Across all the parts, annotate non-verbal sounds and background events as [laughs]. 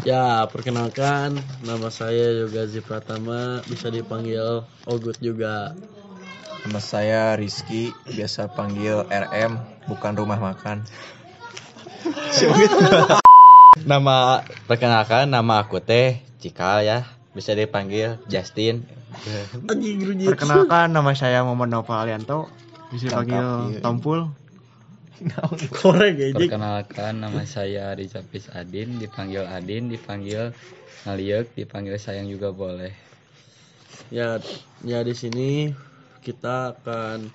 Ya, perkenalkan nama saya Yoga Pratama, bisa dipanggil Ogut juga. Nama saya Rizky, biasa panggil RM, bukan rumah makan. [laughs] Nama perkenalkan nama aku teh Cikal ya. Bisa dipanggil Justin. Perkenalkan nama saya Muhammad Nova Alianto. Bisa panggil. Tompul. Korek anjing. Perkenalkan nama saya Rizapis Adin, dipanggil Adin, dipanggil Ngaliek, dipanggil sayang juga boleh. Ya, ya di sini kita akan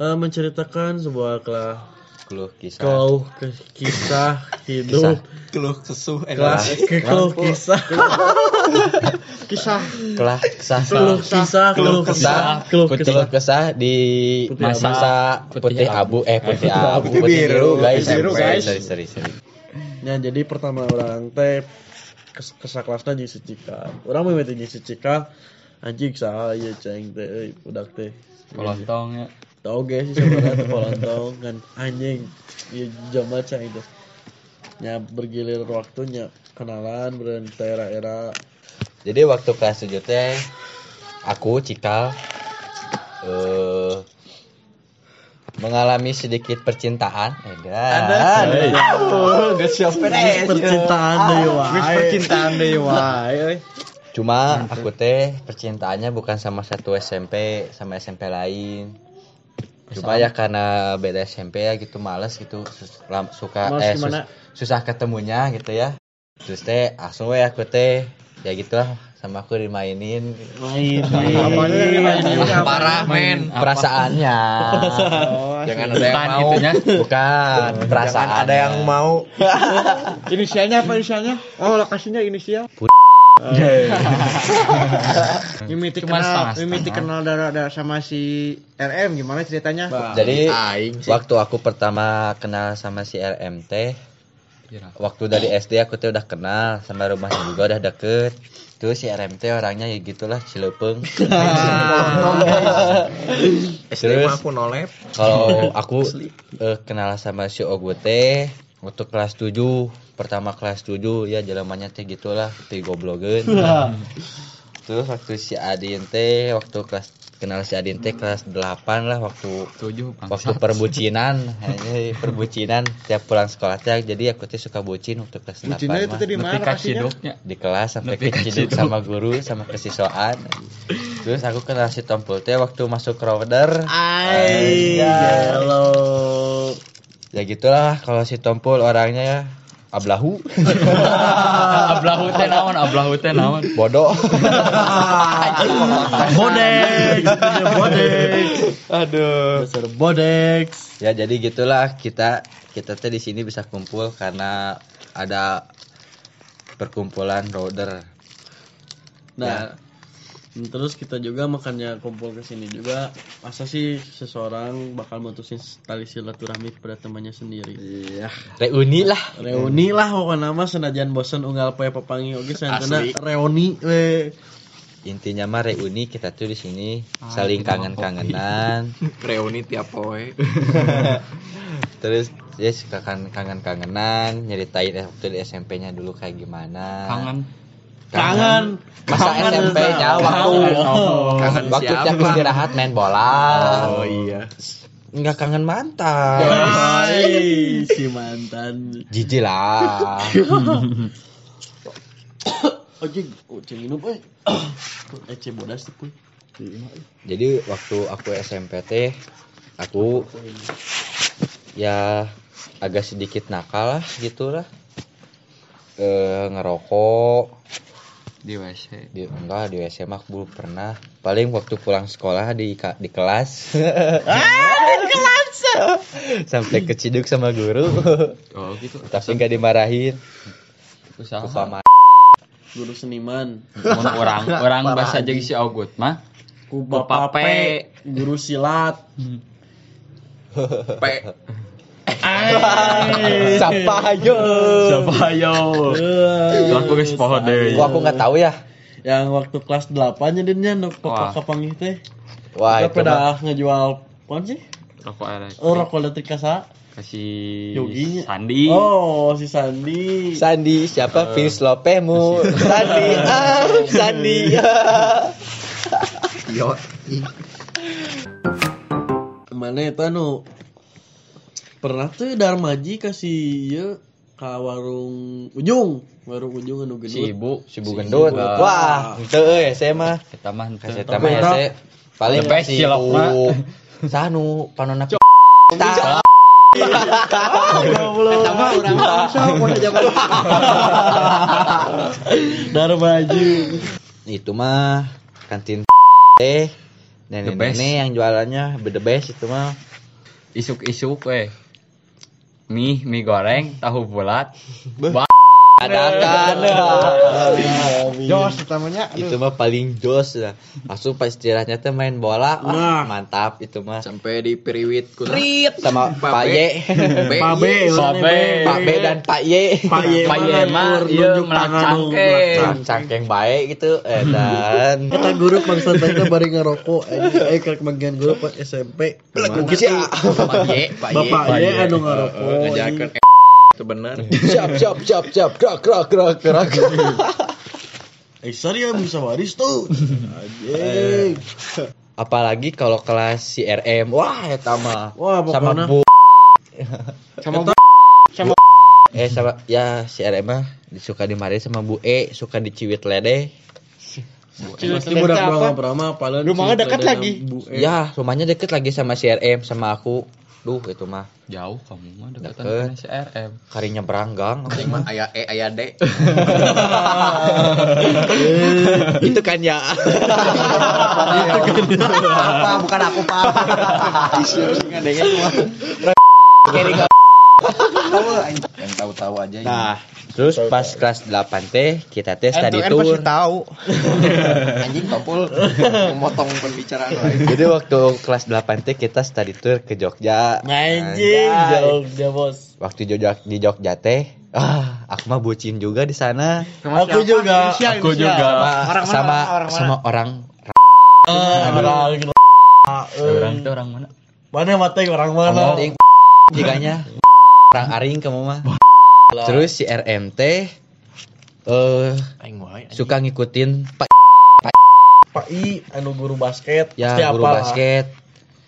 eh, menceritakan sebuah kelah Keluh kisah. keluh ke- kisah [laughs] hidup Keluh kesuh kelas keluh. kisah. Kisah. Kelah [laughs] kisah. keluh kisah keluh kisah keluh kisah. kesah di masa, masa putih, putih abu eh putih abu Putih putih biru, guys. Biru, guys. sorry sorry sorry. Ya jadi pertama orang teh kes kesah kelasna jeung si Cika. Urang mimiti jeung si Cika anjing saha ieu ceng teh euy budak teh. Kolontong ya. Tau ge sih sebenarnya teh kolontong kan anjing ieu jama ceng itu. Ya bergilir waktunya kenalan beren era-era jadi waktu kelas 7 teh aku Cikal eh mengalami sedikit percintaan ada Gak siap percintaan wae. percintaan deui wae. euy. Cuma aku teh percintaannya bukan sama satu SMP, sama SMP lain. Cuma ya karena beda SMP ya gitu males gitu sus- lam- suka Males eh sus- susah ketemunya gitu ya. Terus teh langsung we aku teh ya gitulah sama aku dimainin Main. [laughs] Parah men. [laughs] perasaannya. Jangan ada yang mau. itunya. Bukan perasaan. Ada yang mau. Inisialnya apa inisialnya? Oh, lokasinya inisial. [laughs] Mimiti Cuma kenal, setengah-setengah. Mimiti kenal darah darah sama si RM gimana ceritanya? Jadi waktu aku pertama kenal sama si RMT waktu dari SD aku tuh udah kenal sama rumahnya juga udah deket terus si RMT orangnya ya gitulah cilepeng [laughs] SD Terus? aku nolep. kalau [laughs] aku eh, kenal sama si Ogute waktu kelas 7 pertama kelas 7 ya jalannya teh gitulah teh goblogen terus waktu si Adin teh waktu kelas kenal si Adin teh kelas 8 lah waktu Tujuh waktu perbucinan. Hanya perbucinan tiap pulang sekolah teh jadi aku tuh suka bucin waktu kelas 8 Bucinnya itu mah. tadi mana di kelas sampai keciduk keciduk. sama guru sama kesiswaan terus aku kenal si Tompul teh waktu masuk router Ai, gelo. Ya gitulah kalau si Tompul orangnya ya ablahu [laughs] Ablahu teh naon? Ablahu teh naon? bodoh [laughs] Bodek, bodek. aduh Dasar bodek. ya jadi gitulah kita kita teh di sini bisa kumpul karena ada perkumpulan router Nah, terus kita juga makanya kumpul ke sini juga. Masa sih seseorang bakal mutusin tali silaturahmi kepada temannya sendiri? Iya. reuni lah Reuni lah pokoknya nama senajan bosan unggal poe papangi oge santana Asli. reuni we. intinya mah reuni kita tuh di sini saling kangen-kangenan [laughs] Reuni tiap poe. [laughs] terus ya suka kan kangen-kangenan nyeritain eh, waktu di SMP-nya dulu kayak gimana Kangen. Kangen. masa Kangen, SMP-nya Zah. waktu Kangen waktu tiap istirahat main bola Oh iya. nggak kangen mantan Hai, si mantan. jijik lah Oke, cing minum. Eh, [coughs] cing bodas tuh, Puy. jadi waktu aku SMP teh aku ya agak sedikit nakal lah gitu lah eh ngerokok Di WC. di enggak di WC mah aku belum pernah paling waktu pulang sekolah di ka- di kelas [laughs] sampai keciduk sama guru Oh gitu. tapi nggak dimarahin Usaha. Sama Guru seniman. Orang [laughs] orang bahasa jeung si Ogut mah Ku Bapak Bapak P, guru silat. P. siapa ayo Siapa ayo? Aku geus poho deui. Kok aku nggak tahu ya Yang waktu kelas 8 jadinya nu Wah. papa kapanggih teh. wah Kita itu pada ngejual Apaan sih? rokok elektrik Oh, rokok elektrik kasa. kasih Yoginya. Sandi Oh, si Sandi. Sandi siapa Vince Lopemu Sandi ah Sandi [laughs] Yo. Mana itu anu? Pernah tuh Darmaji kasih ya ke warung ujung, warung ujung anu si gede. ibu si Bu Gendut. Wah. wah itu euy saya mah. Kita mah kasih Tapi tema ya saya. paling si cilok mah. U sanu panona [laughs] [laughs] Darmaji. itu mah kantin teh. Nenek-nenek yang jualannya the best itu mah. Isuk-isuk weh mie mie goreng tahu bulat adakan Jos utamanya itu mah paling jos lah langsung pas istirahatnya teh main bola wah, Nah. mantap itu mah Sampai di periwit ku Rit sama Pak Y Pak B. Pak B dan Pak Y Pak Y Pak Y mah nu ke. belakang. cangkeng baik gitu eh dan [laughs] Kita guru bangsa tadi bari ngerokok eh ke bagian guru pas SMP. Kita Pak Y, Pak Y. Bapak Pak ye Y. anu ngerokok. Benar. [laughs] siap siap siap siap gerak gerak gerak gerak [laughs] Eh sorry ya bisa waris tuh. Anjing. apalagi kalau kelas CRM wah eta mah Wah, sama. Bu sama Eta- eh sama ya CRM mah suka dimarahin sama Bu E suka diciwit ledeh Pasti budak doang Brahma paling Rumahnya dekat lagi. Bu E. ya rumahnya deket lagi sama CRM sama aku duh itu mah jauh kamu mah dekatan Deket. sama si RM karinya beranggang Yang mah aya E aya D. itu kan ya Apa bukan aku Pak. Yang tahu-tahu aja. ini. nah terus pas kelas 8 teh kita tes tadi tour tahu. [laughs] anjing topul [laughs] memotong pembicaraan lain. jadi waktu kelas 8 teh kita study tour ke Jogja Anjing. Jogja bos. waktu Jogja di Jogja teh ah aku mah bucin juga di sana Aku juga. aku juga Orang mana, sama orang mana? sama orang Orang orang tuh orang mana mana mati orang mana? Jiganya orang aring kamu mah terus si RMT eh wae. suka ngikutin Pak Pak I anu guru basket. ya Pasti guru apal, ah. basket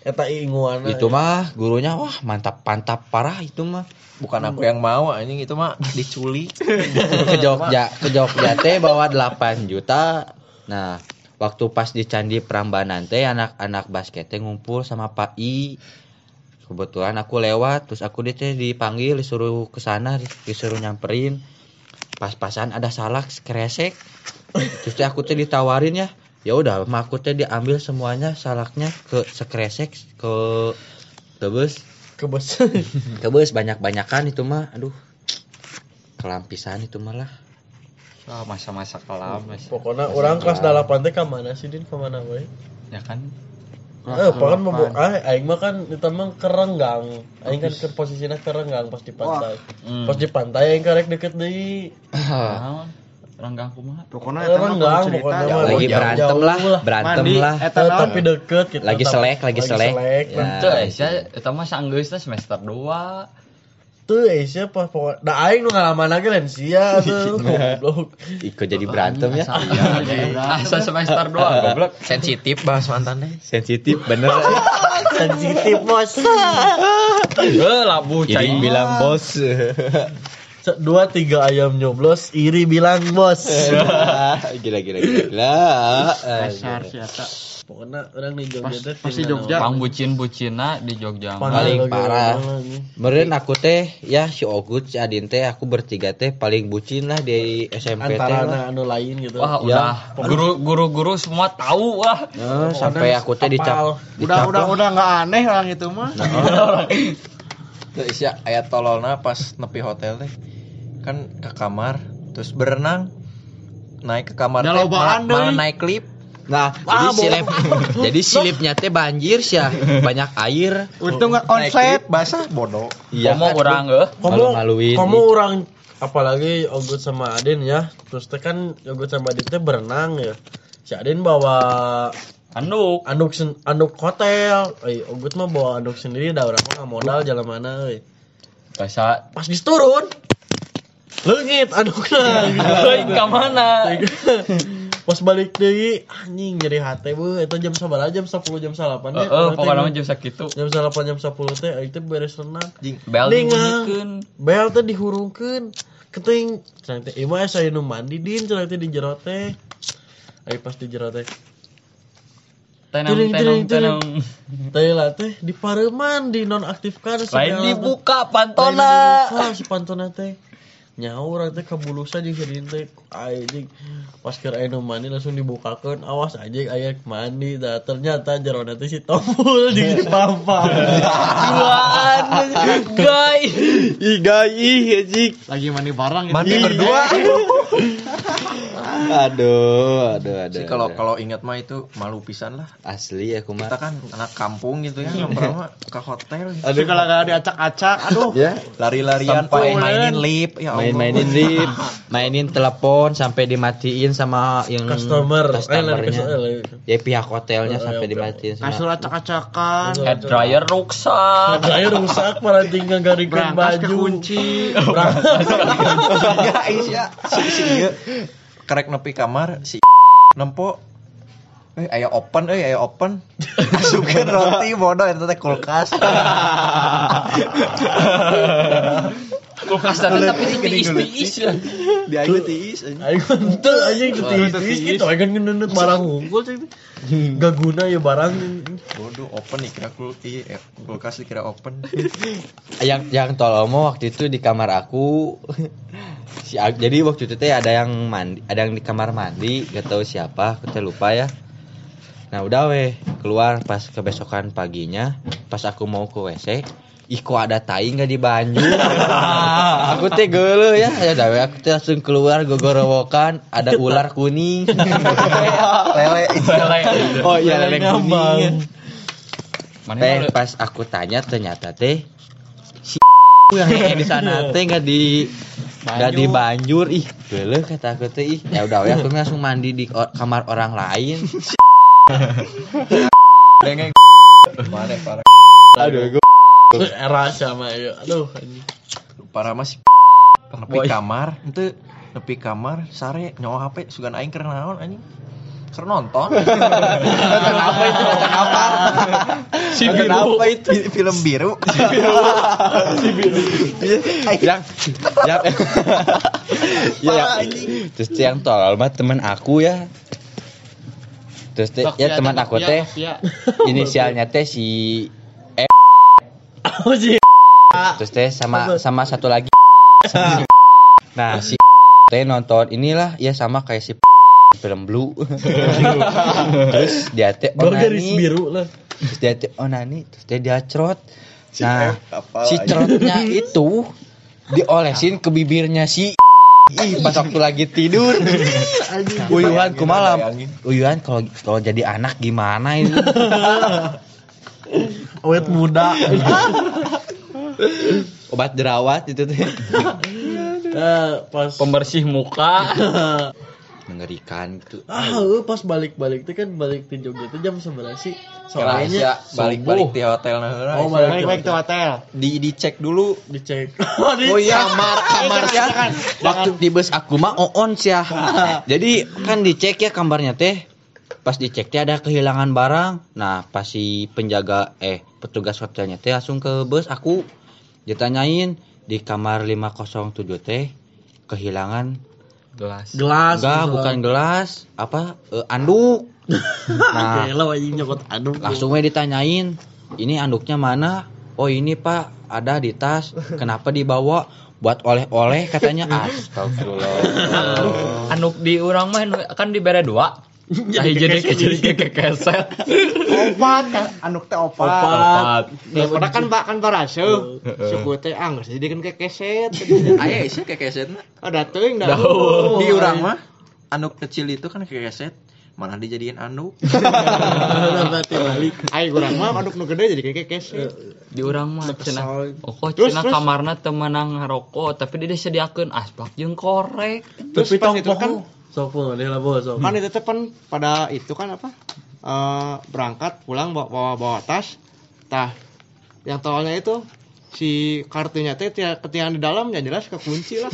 Eta I inguana. itu mah gurunya wah mantap mantap parah itu mah Bukan aku yang mau anjing itu mah diculik. [laughs] ke Jogja ke Jogja teh bawa 8 juta nah waktu pas di Candi Prambanan teh anak-anak basket teh ngumpul sama Pak I kebetulan aku lewat terus aku dia teh dipanggil disuruh ke sana disuruh nyamperin pas-pasan ada salak kresek terus aku teh ditawarin ya ya udah mah aku teh diambil semuanya salaknya ke sekresek ke ke bus ke bos. [laughs] ke bus banyak-banyakan itu mah aduh kelampisan itu malah Ah, masa-masa kelam mas. Pokoknya orang kelas 8 teh ka mana sih Din? Ka mana we? ya kan Eh, pokoknya mau ah, aing mah kan itu mah kerenggang. Aing kan ke posisinya kerenggang pas di pantai. Hmm. Pas di pantai aing karek deket deui. Naon? orang gangku mah Pokoknya eta jauh. mah. lagi berantem lah berantem lah eta Eh, tapi deket gitu. Lagi selek, lagi selek. Ya. Itu mah sanggeus teh semester 2 Tuh eh siapa pokoknya. Da aing nu ngalaman lagi lain sia tuh. [laughs] Goblok. ikut jadi berantem ya Asa [laughs] semester 2 goblok. Sensitif bahas mantan deh. sensitif bener [laughs] Sensitif bos. Eh, labu jadi cai bilang bos Se- Dua tiga ayam nyoblos, iri bilang bos. gila gila gila gila Dasar. Pokoknya orang di Jogja teh pas di tinggal Jogja. Pang bucin-bucina di Jogja. Paling parah. Meren aku teh ya si Ogut si Adin teh aku bertiga teh paling bucin lah di SMP teh Antara lah. anu lain gitu. Wah, Ya. udah guru guru-guru semua tahu wah. Nah, sampai aku teh dicap. Udah udah udah nggak aneh orang itu mah. Tuh isya aya tololna pas nepi hotel teh. Kan ke kamar terus berenang naik ke kamar teh malah, naik lift. Nah, jadi silip [laughs] jadi silipnya teh banjir sih ya. Banyak air. Untung nggak konslet basah bodoh. Iya. Komo orang eh. Kamu Malu-maluin. kamu orang apalagi Ogut sama Adin ya. Terus teh kan Ogut sama Adin teh berenang ya. Si Adin bawa Anduk. anduk sen- anduk hotel euy ogut mah bawa anduk sendiri da urang mah nggak modal jalan mana euy Biasa. pas geus turun leungit andukna [laughs] Euy, ka mana? [laughs] pas balik deui anjing nyeri hate beuh eta jam sabaraha jam 10 jam 8 Heeh, oh, pokoknya mah jam sakitu. jam 8 jam 10 teh teh beres renang Bel Ding, dibunyikeun. bel teh dihurungkeun keting cenah teh ieu mah saya nu mandi din cenah teh di jero teh Ayo pas di jero teh Tenang, tenang, tenang. teh lah teh di pareman di nonaktifkan Lain dibuka Lain pantona. dibuka si pantona teh nyaur kabulusan jeung sedin teh anjing pas keur aya mandi langsung dibukakeun awas aja aya mandi da ternyata jero teh si tombol jeung si pampa Duaan, guy. Ih anjing. Lagi mandi barang gitu. Mandi berdua. Aduh, aduh, aduh. Sih kalau kalau ingat mah itu malu pisan lah. asli aku mah. Kita kan anak kampung gitu ya, nongkrong mah ke hotel. Gitu. Aduh kalau gak diacak-acak, aduh. Ya, Lari-larian Sampai pakai mainin lip ya Allah. main-mainin lip, [laughs] mainin telepon sampai dimatiin sama yang customer eh customernya. customer Ya pihak hotelnya Oh, sampai iya, dimatiin sama. Kasur acak-acakan. Head dryer rusak. saya rusak malah tinggal garingkan Berangkas baju kekunci. Ya Aisyah si si ieu kerek nepi kamar si nempo Eh, aya open, eh, aya open. [laughs] Masukkan roti bodoh itu teh kulkas. [laughs] Kulkas tapi ditiis-tiis lah. Di aing tiis anjing. Ayo ente anjing tiis gitu kan ngenenut barang unggul cik Gak guna ya barang Bodoh open dikira kul iya, eh, kulkas dikira open. [laughs] yang yang tolong mau waktu itu di kamar aku. [laughs] Si jadi waktu itu teh ada yang mandi ada yang di kamar mandi gak tahu siapa aku teh lupa ya. Nah udah weh keluar pas kebesokan paginya pas aku mau ke wc ih kok ada tai nggak di banyu [laughs] aku teh geuleuh ya. Ya udah weh, aku teh langsung keluar gogorowokan ada ular kuning. [laughs] Lele. Lele. oh iya lele kuning. Mana teh pas aku tanya ternyata teh si [laughs] yang di sana teh nggak di nggak di banjur. Ih geuleuh kata aku teh. Ih ya udah ya aku langsung mandi di kamar orang lain. Dengeng. Mana parah. aduh gue era sama ya aduh anjing. Parah mas nepi Boy. kamar itu nepi kamar sare nyawa HP sugan aing keur naon anjing? Keur nonton. [laughs] Kenapa itu? Kenapa? Si biru. apa itu film biru. Yang yang ya, yang terus yang tolol mah teman aku ya. Terus teh Sok, ya ya, teman ya, teh. ya. inisialnya teh si oh sih terus teh sama sama satu lagi. [laughs] Nah si teh nonton inilah ya sama kayak si film blue. [laughs] Terus dia teh onani. biru lah. Terus dia teh onani terus dia dia cerot nah si cerotnya [laughs] itu diolesin ke bibirnya si Ih, pas waktu lagi tidur. Uyuhan ku malam uyuhan kalau kalau jadi anak gimana ini awet muda [laughs] obat jerawat itu teh [laughs] Eh, pas pembersih muka. [laughs] mengerikan gitu ah pas balik-balik teh kan balik ti Jogja teh jam 11 sih Soalnya balik-balik di hotel nah. Oh, balik. Baik-baik ke hotel. di dicek dulu dicek Oh iya, kamar kamarnya kan waktu di bus aku mah on sih ya. Jadi kan dicek ya kamarnya teh. Pas dicek teh ada kehilangan barang. Nah, pas si penjaga eh petugas hotelnya teh langsung ke bus aku ditanyain di kamar 507 teh kehilangan Gelas. gelas enggak bukan gelas apa eh, anduk. [laughs] Nah anduk. langsung we ditanyain ini anduknya mana? Oh ini pak ada di tas. [laughs] Kenapa dibawa? Buat oleh-oleh katanya. [laughs] Astagfirullah. Anuk di urang mah kan dibere dua. Jadi jadi jadi kekeset. Opat kan, anuk teh opat. Opat. Ya udah kan pak kan parase. Suku teh anggar jadi kan kekeset. [laughs] aya sih kayak kesetna Oh dateng dah. Dah. di urang mah anduk kecil itu kan kayak keset malah dijadiin [laughs] anduk Ayo kurang mah anuk nu gede jadi kayak kekeset. Di urang mah cenah. kesal. Oh, kok Terus, cenah terus. kamarna teu meunang ngarokok, tapi dia disediakeun asbak jeung korek. Terus pas itu kan sok pun lah bos kan itu pan pada itu kan apa? eh, berangkat pulang bawa, bawa bawa tas tah yang tolnya itu si kartunya teh ketinggalan di dalam ya jelas kekunci lah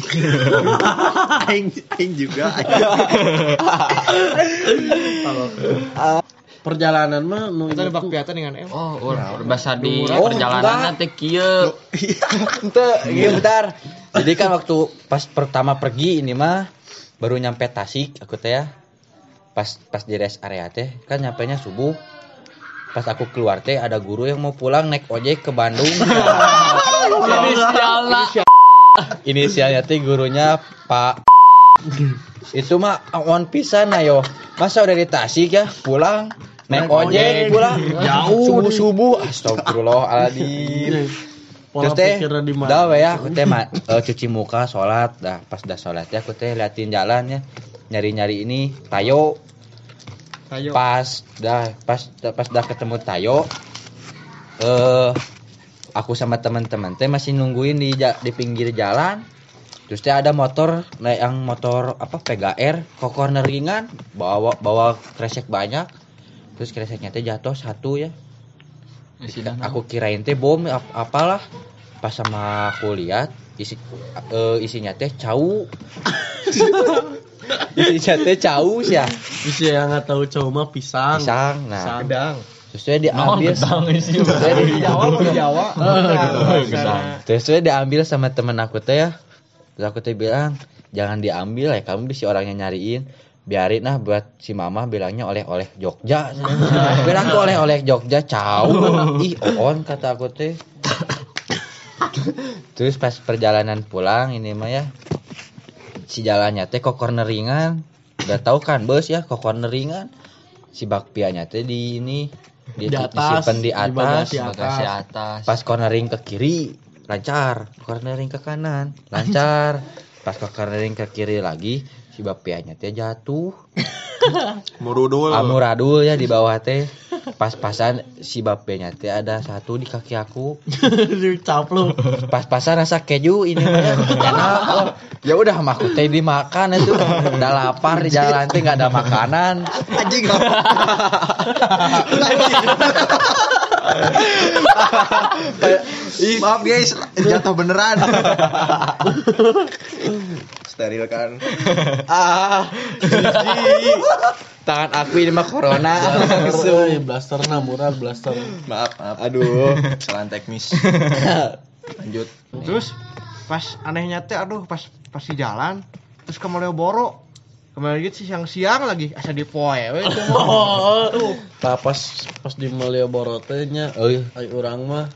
[laughs] aing aing juga [laughs] perjalanan mah nu kita nebak piatan dengan M Oh, urang bahasa di Oh, perjalanan nanti kieu. Ente, iya bentar. Jadi kan waktu pas pertama pergi ini mah baru nyampe Tasik aku teh ya. Pas pas di rest area teh kan nyampe nya subuh. Pas aku keluar teh ada guru yang mau pulang naik ojek ke Bandung. [laughs] Inisialna. Inisialnya teh gurunya Pak. Itu mah on pisan ayo masa udah di Tasik ya pulang. Naik ojek pulang. Jauh subuh subuh astagfirullahaladzim. Pola Terus teh, dah ya, aku teh eh, cuci muka, sholat, dah pas dah sholat ya, aku teh liatin jalan ya, nyari-nyari ini tayo, Tayo. pas dah pas pas dah ketemu tayo, eh aku sama teman-teman teh masih nungguin di di pinggir jalan, terus teh ada motor, nah yang motor apa PGR, kok corner ringan, bawa bawa kresek banyak, terus kreseknya teh jatuh satu ya, aku kirain teh bom ap- apalah. Pas sama aku lihat isi eh, isinya teh cau [laughs] teh cau sih ya. Bisa yang nggak tahu cowok mah pisang. Pisang nah. Gedang. terus dia diambil terus dia di- Jawa mah di Jawa. terus dia diambil sama temen aku teh ya. Terus aku teh bilang jangan diambil ya kamu bisa orangnya nyariin. Biarin lah buat si mama bilangnya oleh-oleh Jogja. [laughs] Bilang tuh oleh-oleh Jogja cau [laughs] ih on kata aku teh. [laughs] Terus pas perjalanan pulang ini mah ya si jalannya teh kok corneringan. Udah tahu kan bos ya kok corneringan. Si bakpianya teh di ini di, Di atas, disimpan di di atas. Bagasi atas. pas cornering ke kiri lancar. Cornering ke kanan lancar. [laughs] Pas ke cornering ke kiri lagi si bapianya teh jatuh. Murudul. Amuradul ya di bawah teh pas-pasan si bapianya teh ada satu di kaki aku. [laughs] Dicaplu pas-pasan rasa keju ini ya enak oh, ya udah mah aku teh dimakan itu. Udah lapar di jalan teh nggak ada makanan. Anjing Ih, maaf guys, jatuh beneran. [laughs] Steril kan. [laughs] ah tangan aku ini mah corona [laughs] Blaster, blaster nah murah blaster. Maaf, maaf. aduh [laughs] Kesalahan teknis. Lanjut. Terus pas anehnya teh aduh pas pas di jalan terus ke Malioboro kemarin gitu siang-siang lagi asa di poe we itu mah. Nah, pas pas di Malioboro teh nya iya. ai urang mah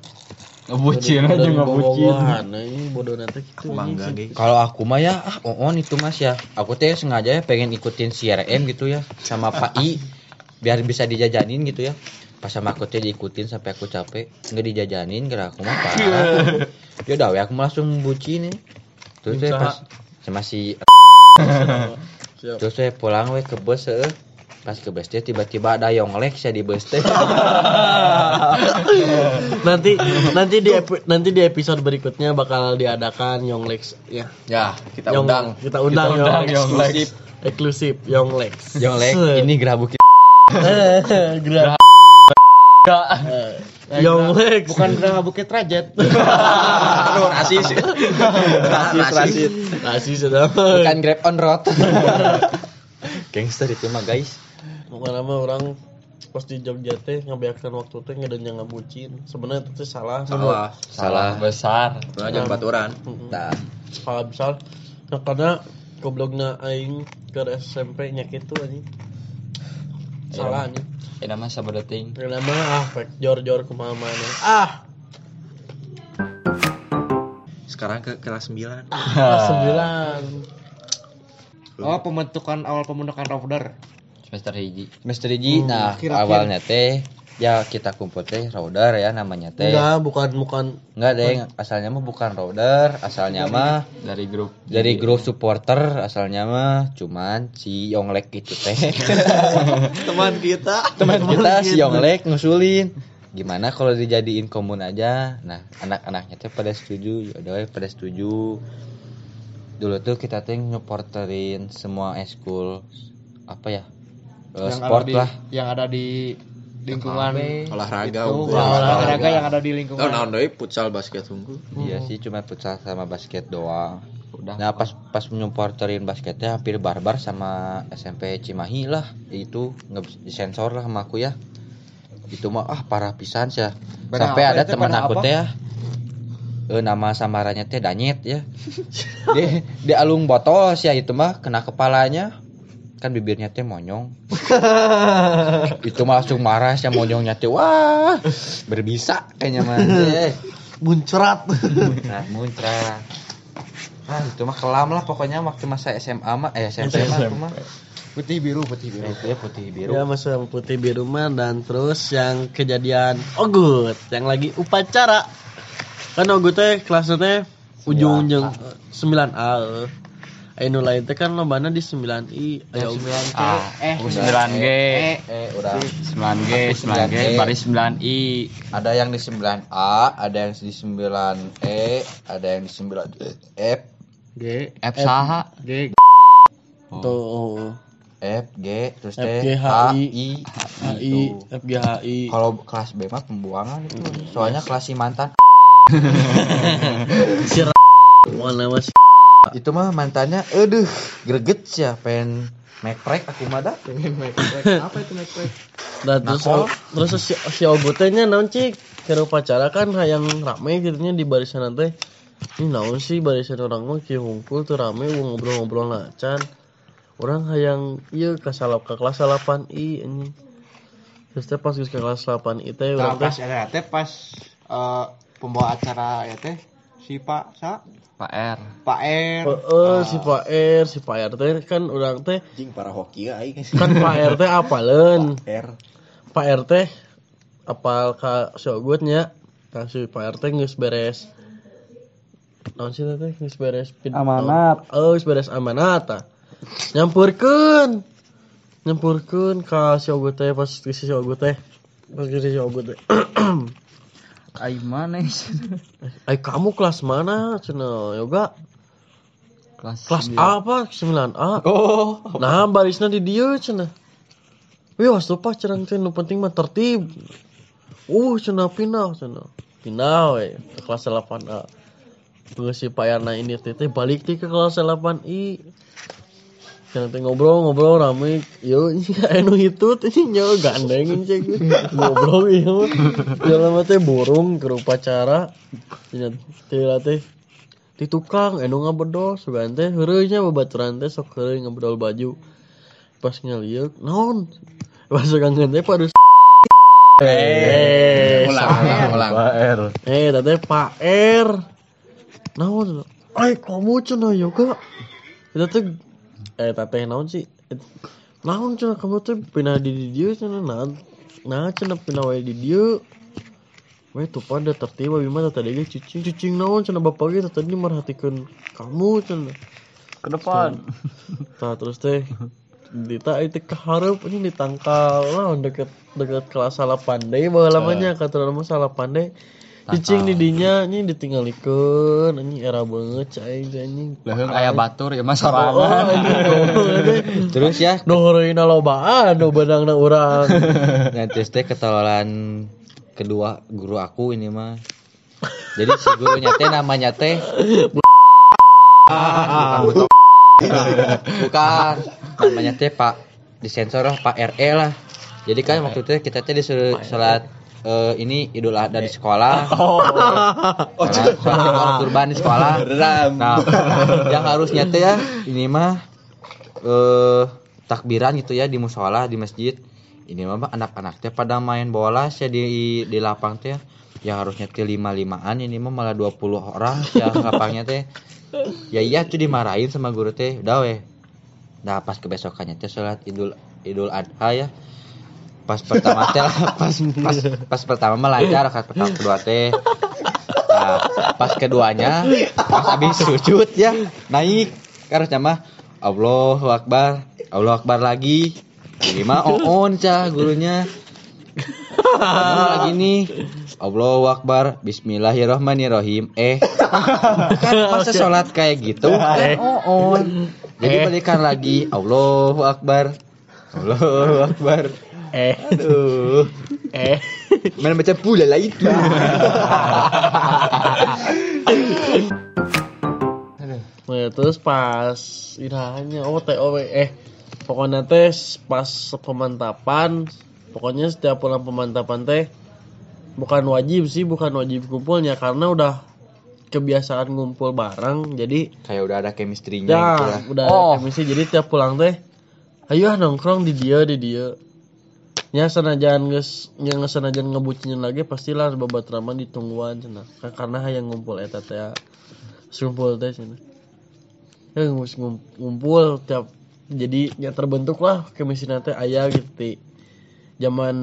Ngebucin aja ngebucin. nah, ini bodoh nanti gitu. Kalau aku mah ya, ah on itu mas ya. Aku teh sengaja ya pengen ikutin CRM gitu ya, sama Pak I, biar bisa dijajanin gitu ya. Pas sama aku teh diikutin sampai aku capek, nggak dijajanin, kira aku mah parah. Ya udah, aku langsung bucin nih. Terus teh Usaha. pas sama si terus saya pulang we ke bus eh. Pas ke bus teh tiba-tiba ada yonglek saya di bus [laughs] teh. nanti nanti di epi- nanti di episode berikutnya bakal diadakan Yonglex ya. Ya, kita Yong- undang. Kita undang, Kita undang Yonglex. Yonglex. Eksklusif. Eksklusif Yonglex. Yonglek ini gerabuk [laughs] Gerah. Yonglex. bukan Geraha Bukit Rajet [laughs] Aduh, rasis. rasis rasis. Nasi sudah. Bukan grab on road. Gangster itu mah guys. Bukan nama orang pas di Jogja teh ngabiarkan waktu teh ngedenya ngabucin. Sebenarnya itu teh salah. Salah. Salah. besar. Itu aja baturan. Nah, Salah besar. Nah, karena gobloknya aing ke SMP nya kitu anjing. Salah anjing. Ini mah sabedeting. Karena mah ah pek jor-jor kumaha mana. Ah, Sekarang ke kelas 9. kelas 9. oh pembentukan awal pembentukan router Semester hiji. Semester hiji, nah kira-kira. awalnya teh ya kita kumpul teh router ya namanya teh. Enggak, bukan bukan Enggak deh, asalnya mah bukan router, asalnya mah Dari grup. dari grup supporter, asalnya mah cuman si Yonglek itu teh. [laughs] Teman kita. Teman kita si Yonglek ngusulin gimana kalau dijadiin komun aja. Nah, anak-anaknya teh pada setuju, ya pada setuju. Dulu tuh kita teh nyuporterin semua eskul apa ya? Eh, yang sport ada di, lah. yang ada di lingkungan olahraga itu, unggul. olahraga yang ada di lingkungan. Oh, naon deui futsal basket unggul. iya sih cuma futsal sama basket doang. Nah pas pas menyupporterin basketnya hampir barbar sama SMP Cimahi lah. Itu disensor lah sama aku ya. Itu mah ah parah pisan sih ya. Sampai apa ada teman aku teh ya. Eh, nama samarannya teh Danyet ya. [laughs] Di di alung botol sih ya itu mah kena kepalanya kan bibirnya teh monyong. [laughs] Itu mah langsung marah sih monyongnya teh wah berbisa kayaknya mah. [laughs] Eh, muncrat. Nah muncrat. Nah itu mah kelam lah pokoknya waktu masa SMA mah. Eh SMP mah aku mah. Putih biru putih biru. Itu ya putih biru. Ya masa putih biru mah. Dan terus yang kejadian ogut yang lagi upacara. Kan ogut teh kelasnya teh ujung ujung 9A eh. Ayo lain teh kan lombana di 9I ayo 9 Ah, eh 9G. eh udah. 9G, 9G, baris 9I. ada yang di 9A ada yang di 9E ada yang di 9F G. F saha? G. Tuh. F G terus F, T G, H, H I, I. HI gitu. FGHI kalau kelas B mah pembuangan itu. Soalnya kelas [laughs] si mantan. Si mana mas itu mah mantannya aduh greget sih ya pengen mekrek aku mah dah. [laughs] Apa itu McFly dan terus Nakal. terus si si ogutnya naon cik? Kira upacara kan hayang rame gitunya di barisan nanti. Ini naon sih barisan orang mah kieu ngumpul tuh rame ngobrol-ngobrol lacan orang hayang iya ke salap ke kelas 8 i ini terus teh pas ke kelas 8 i teh nah urang pas teh pas eh, pembawa acara ya teh si Pak Sa Pak R. Pak R Heeh, si Pak R, si Pak R teh kan urang teh Jing para hoki ya aing. kan Pak R teh apaleun. [laughs] R. Pak R teh apal ka si Ogutnya. Nah, si Pak R teh geus beres naon sih teh geus beres pid- Amanat. Oh, geus beres amanat tah. Nyampurkeun. Nyampurkeun ka si Ogut teh pas si si Ogut teh. Pas si si Ogut teh. Ai mana Ay kamu kelas mana? Cenah yoga. Kelas Kelas sembilan. A apa? 9A. oh Nah, barisnya di dia cenah. Wih, was lupa cenah teh nu penting mah tertib. Uh, cenah pindah cenah. Pindah we ke kelas 8A. Geus si payarna ini teh balik teh ke kelas 8I. Cenah teh ngobrol-ngobrol rame. Yo, [laughs] anu itu teh nyawa gandeng cek. Ngobrol ieu mah. Jalan mah teh burung ke upacara. Cenah teh teh di tukang anu ngabedol sugan teh heureuy nya babaturan teh sok heureuy ngabedol baju pas ngeliuk naon pas kangen teh pada eh Ulang, salah. ulang, ulang. eh tadi Pak R naon ay kamu cenah yoga itu teh eh teteh naon sih? Eh, naon cenah kamu tuh pindah di dia cenah naon? Nah cenah pindah wae di dia Weh tuh pada tertib abi mah tadi ge cicing. Cicing naon cenah bapak ge tadi merhatikan kamu cenah Ke depan. Tah terus teh Dita itu keharap ini ditangkal. Lah deket deket kelas salah pandai bawa lamanya kata nama salah pandai cicing di dinya ini ditinggalikeun ini era banget cai anjing. Leheung aya batur ya mas oh sorangan. anjing goblok teh. terus ya. Dohoreuina lobaan do benangna urang. Nanti teh ketololan kedua guru aku ini mah. Jadi si gurunya teh namanya teh bukan. Bukan bukan namanya teh Pak disensor lah Pak RE lah. Jadi kan waktu itu kita teh disuruh sholat eh, ini Idul Adha [laughs] [laughs] [laughs] di sekolah. Oh, sholat kurban di sekolah. Nah yang harusnya teh ya ini mah eh takbiran gitu ya di musola di masjid. Ini mah anak-anak teh pada main bola sih di di lapang teh. Yang harusnya teh lima limaan ini mah malah 20 orang ya lapangnya teh. Ya iya tuh dimarahin sama guru teh. Udah weh. Nah pas kebesokannya teh sholat idul idul adha ya pas pertama teh [laughs] pas pas pas pertama mah lancar rakaat pertama kedua teh. Nah pas keduanya pas habis sujud ya naik. Harusnya mah Allahu Akbar Allahu Akbar lagi. Ini mah on cah gurunya. Kamu lagi nih Allahu Akbar Bismillahirrahmanirrahim. Eh Kan masa sholat kayak gitu Eh. on Jadi balikan lagi Allahu Akbar Allahu Akbar. Eh, Aduh. eh. [laughs] Mana baca pula lah itu. Nah, terus pas irahanya oh TOW eh pokoknya teh pas pemantapan pokoknya setiap pulang pemantapan teh bukan wajib sih bukan wajib kumpulnya karena udah kebiasaan ngumpul bareng jadi Kayak udah ada chemistry-nya ya gitu lah. udah Oh. ada chemistry jadi tiap pulang teh ayo ah nongkrong di dia di dia ya senajan geus yang senajan ngebucinin lagi pastilah babat raman ditungguan cenah Ka- karena hayang ngumpul eta teh ya. Ngumpul teh cenah ya ngus- ngum- ngumpul tiap jadi ya terbentuk lah chemistry teh aya gitu zaman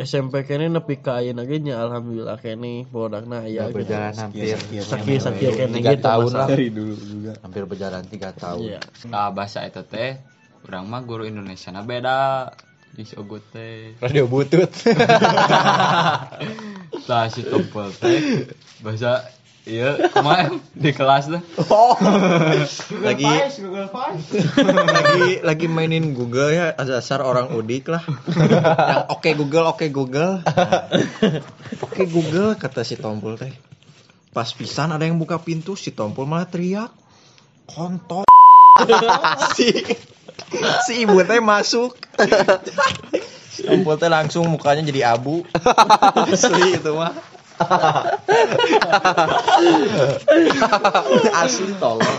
SMP kene nepi ka ayeuna ge nya alhamdulillah kene produkna aya gitu. berjalan hampir. Sakit sakit kene. tiga gitu tahun lah. dari dulu juga. Hampir berjalan tiga tahun. Iya. Nah, bahasa itu teh urang mah guru Indonesia na beda. Di Sogut teh. radio butut. [laughs] Tah si tompel teh bahasa iya kemarin di kelas tuh. lagi Google Files. lagi lagi mainin Google ya dasar orang udik lah. Yang oke Google oke Google. Nah, oke Google kata si tompul teh. Pas pisan ada yang buka pintu si tompul malah teriak. Kontol. [laughs] Si si ibu teh masuk. Si tompul teh langsung mukanya jadi abu. Asli itu mah. Asli tolong.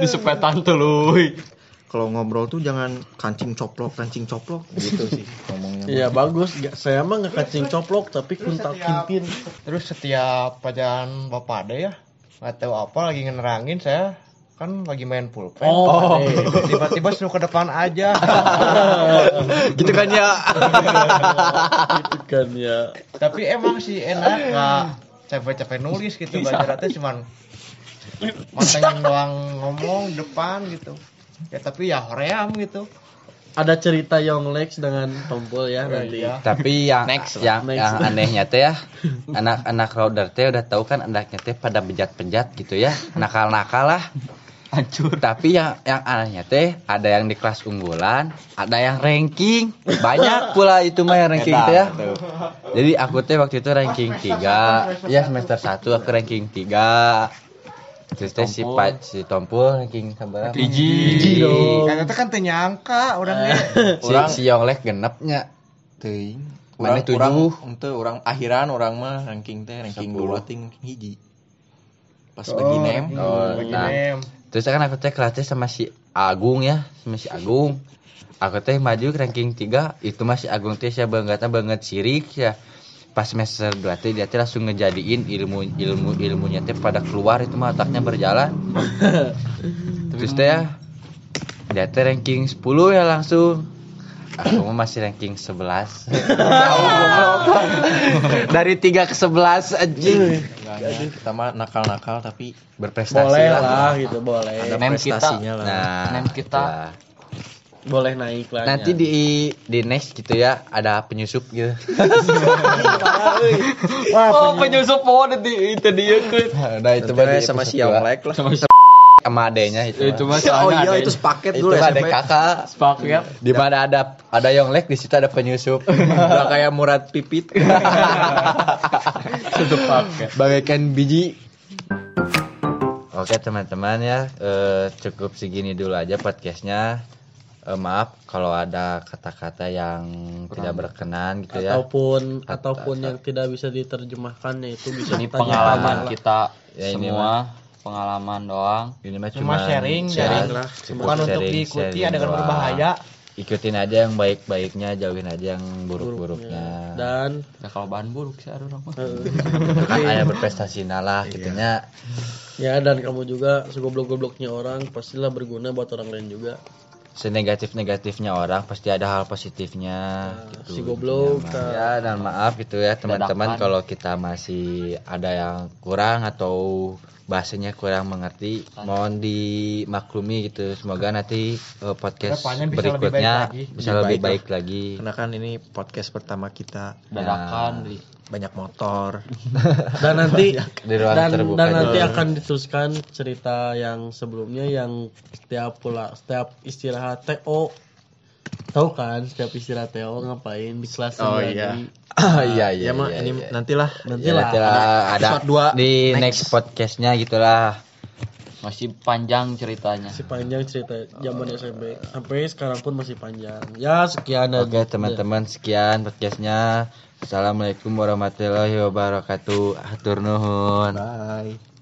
Di sepetan tuluy. kalau ngobrol tuh jangan kancing coplok kancing coplok. Gitu sih ngomongnya. Iya bagus, Nggak- saya mah nggak kacing coplok tapi kuntal setiap- kimpin. Terus setiap pelajaran Bapak Ade ya, nggak tahu apa lagi ngenerangin saya kan lagi main pulpen. Oh, tiba-tiba suruh ke depan aja. [laughs] gitu kan ya itu kan ya. Tapi emang sih enak nggak capek-capek nulis gitu belajar teh cuman mantengin doang ngomong depan gitu. Ya tapi ya hoream gitu. Ada cerita Yonglex dengan tompul ya nanti. Iya. tapi yang Next yang Next. yang anehnya teh ya anak-anak router teh udah tahu kan anaknya teh pada bejat-bejat gitu ya nakal-nakal lah hancur tapi yang yang anehnya teh ada yang di kelas unggulan ada yang ranking banyak pula itu mah yang ranking teh ya jadi aku teh waktu itu ranking 3 ya semester 1 aku ranking 3 terus teh si Tompul. Pa- si Tompul ranking sabar Hiji. Hiji dong. Kan itu kan ternyangka orangnya. si, Orang- si Yonglek genepnya teuing orang mana tujuh orang untuk orang akhiran orang mah ranking teh ranking dua ting hiji pas bagi nem Oh, Bagi nah. nem. Terus kan aku teh kelasnya sama si Agung ya, sama si Agung. Aku teh maju ke ranking 3, itu masih Agung teh saya banget banget sirik ya. Pas semester 2 teh dia teh langsung ngejadiin ilmu ilmu ilmunya teh pada keluar itu mah otaknya berjalan. [laughs] Terus teh ya dia teh ranking 10 ya langsung. Aku masih ranking 11. [laughs] Jauh goblok. Dari 3 ke 11 anjing. Jadi kita mah nakal-nakal tapi Berprestasi Boleh lah. lah gitu, boleh. ada Nem prestasinya lah Nah, Nem kita. itulah. Boleh naik lah. Nanti di di next gitu ya ada penyusup gitu. [laughs] Oh, penyusup pohon di itu dia ke. Nah itu Nanti berarti sama si. Yonglek lah sama adenya itu. Itu mah. oh iya ada itu sepaket Itu dulu ada SMP kakak. sepaket. Di mana ada ada Yonglek di situ ada penyusup. [laughs] udah kayak Murad Pipit. [laughs] Bagaikan biji. Oke teman-teman ya eh, cukup segini dulu aja podcastnya. Eh, maaf kalau ada kata-kata yang tidak berkenan gitu ya. ataupun At- ataupun at- yang tidak bisa diterjemahkan ya itu bisa Ini pengalaman kita Ya, ini semua pengalaman doang. Ini mah Cuma sharing, sharing lah. Bukan untuk diikuti ada yang berbahaya. Ikutin aja yang baik-baiknya, jauhin aja yang buruk-buruknya. dan Ya kalau bahan buruk sih ada orang mah. eh, kan ayah berprestasi lah gitunya. ya dan kamu juga segoblok-gobloknya orang pastilah berguna buat orang lain juga Senegatif-negatifnya orang pasti ada hal positifnya. gitu, si goblok mah. tak- Ya dan maaf gitu ya teman-teman kalau kita masih ada yang kurang atau bahasanya kurang mengerti. Mohon dimaklumi gitu. Semoga nanti eh, podcast Ke depannya bisa berikutnya bisa Lebih lebih baik baik lagi. karena kan ini podcast pertama kita. Dadakan. Nah. di banyak motor. [laughs] Dan nanti di ruang dan, terbuka dan nanti juga. akan diteruskan cerita yang sebelumnya yang setiap pula setiap istirahat oh tahu kan setiap istirahat Teo ngapain di kelas Oh, iya. di- [coughs] iya Ya mah iya, ini iya. nantilah. Nanti Ya, lah nanti lah ada episode dua di next. next, podcastnya gitulah. Masih panjang ceritanya. Masih panjang cerita zaman SMP sampai sekarang pun masih panjang. Ya sekian Oke teman-teman sekian podcastnya. Assalamualaikum warahmatullahi wabarakatuh. Hatur nuhun. Bye